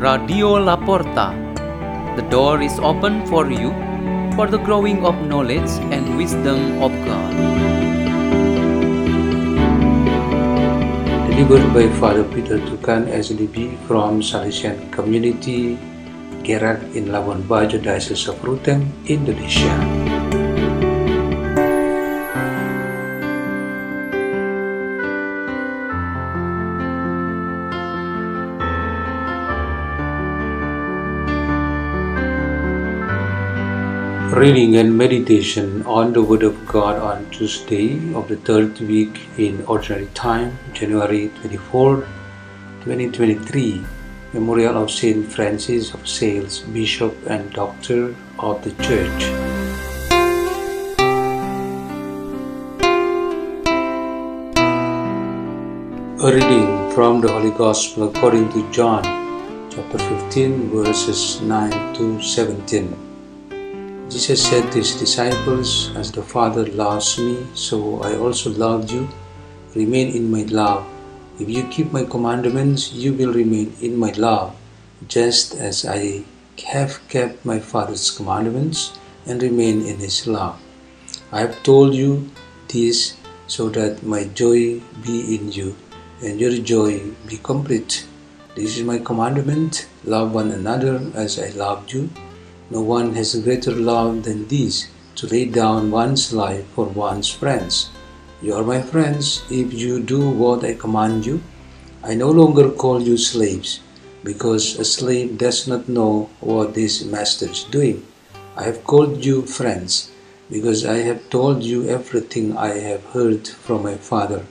Radio La Porta. The door is open for you for the growing of knowledge and wisdom of God. Delivered by Father Peter Tukan SDB from Salesian Community, Gerak in Labuan Bajo, Diocese of Ruteng, Indonesia. Reading and meditation on the Word of God on Tuesday of the third week in Ordinary Time, January 24, 2023. Memorial of Saint Francis of Sales, Bishop and Doctor of the Church. A reading from the Holy Gospel according to John, chapter 15, verses 9 to 17. Jesus said to his disciples, As the Father loves me, so I also love you. Remain in my love. If you keep my commandments, you will remain in my love, just as I have kept my Father's commandments and remain in his love. I have told you this so that my joy be in you and your joy be complete. This is my commandment love one another as I loved you. No one has a greater love than this to lay down one's life for one's friends. You are my friends if you do what I command you. I no longer call you slaves, because a slave does not know what his master is doing. I have called you friends, because I have told you everything I have heard from my Father.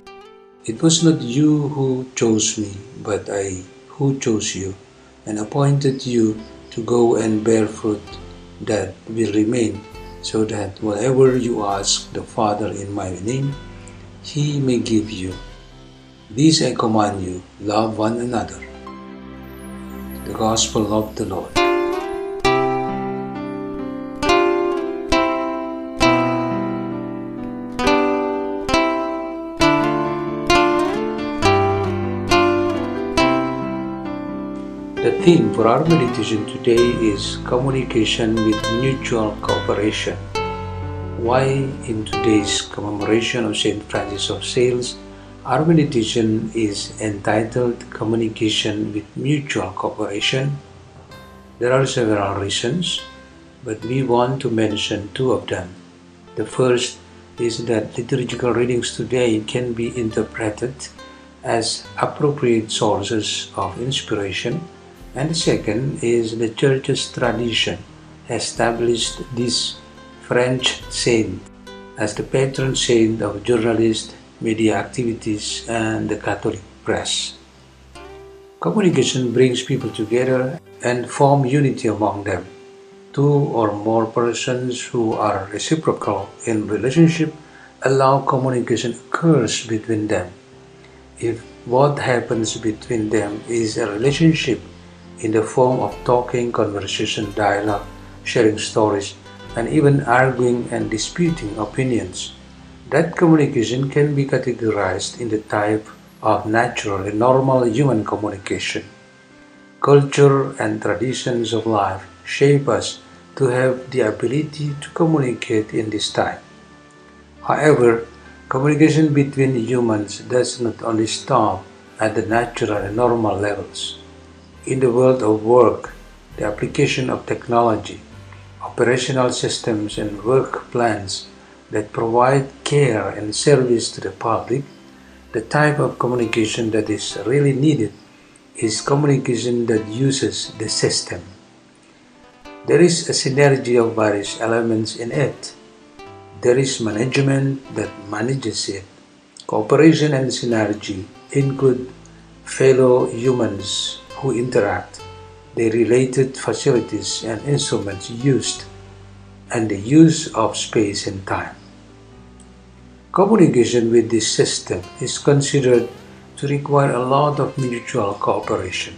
It was not you who chose me, but I who chose you, and appointed you to go and bear fruit that will remain, so that whatever you ask the Father in my name, he may give you. This I command you love one another. The Gospel of the Lord. The theme for our meditation today is communication with mutual cooperation. Why, in today's commemoration of St. Francis of Sales, our meditation is entitled Communication with Mutual Cooperation. There are several reasons, but we want to mention two of them. The first is that liturgical readings today can be interpreted as appropriate sources of inspiration and the second is the Church's tradition established this French saint as the patron saint of journalists, media activities, and the Catholic press. Communication brings people together and form unity among them. Two or more persons who are reciprocal in relationship allow communication occurs between them. If what happens between them is a relationship in the form of talking, conversation, dialogue, sharing stories, and even arguing and disputing opinions. That communication can be categorized in the type of natural and normal human communication. Culture and traditions of life shape us to have the ability to communicate in this type. However, communication between humans does not only stop at the natural and normal levels. In the world of work, the application of technology, operational systems, and work plans that provide care and service to the public, the type of communication that is really needed is communication that uses the system. There is a synergy of various elements in it. There is management that manages it. Cooperation and synergy include fellow humans who interact, the related facilities and instruments used, and the use of space and time. Communication with this system is considered to require a lot of mutual cooperation.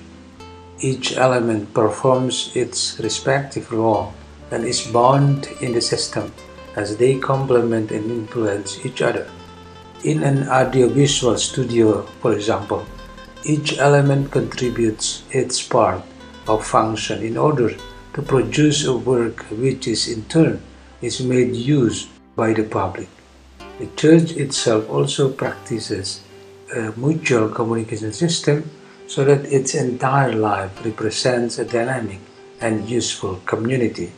Each element performs its respective role and is bound in the system as they complement and influence each other. In an audiovisual studio, for example, each element contributes its part of function in order to produce a work which is in turn is made use by the public. The church itself also practices a mutual communication system so that its entire life represents a dynamic and useful community.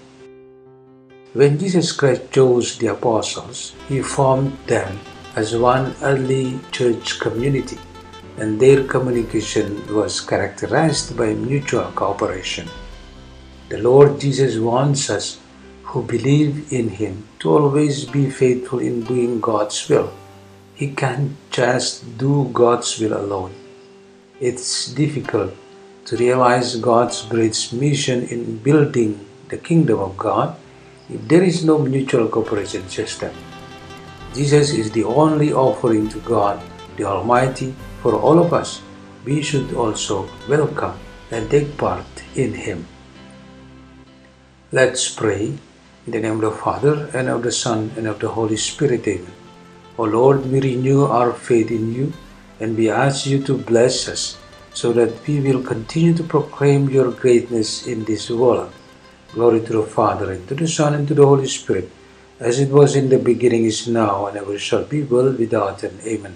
When Jesus Christ chose the apostles, he formed them as one early church community, and their communication was characterized by mutual cooperation. The Lord Jesus wants us who believe in Him to always be faithful in doing God's will. He can't just do God's will alone. It's difficult to realize God's great mission in building the kingdom of God if there is no mutual cooperation system. Jesus is the only offering to God, the Almighty, for all of us. We should also welcome and take part in Him. Let's pray in the name of the Father, and of the Son, and of the Holy Spirit. Amen. O Lord, we renew our faith in you, and we ask you to bless us so that we will continue to proclaim your greatness in this world. Glory to the Father, and to the Son, and to the Holy Spirit, as it was in the beginning, is now, and ever shall be, world without end. Amen.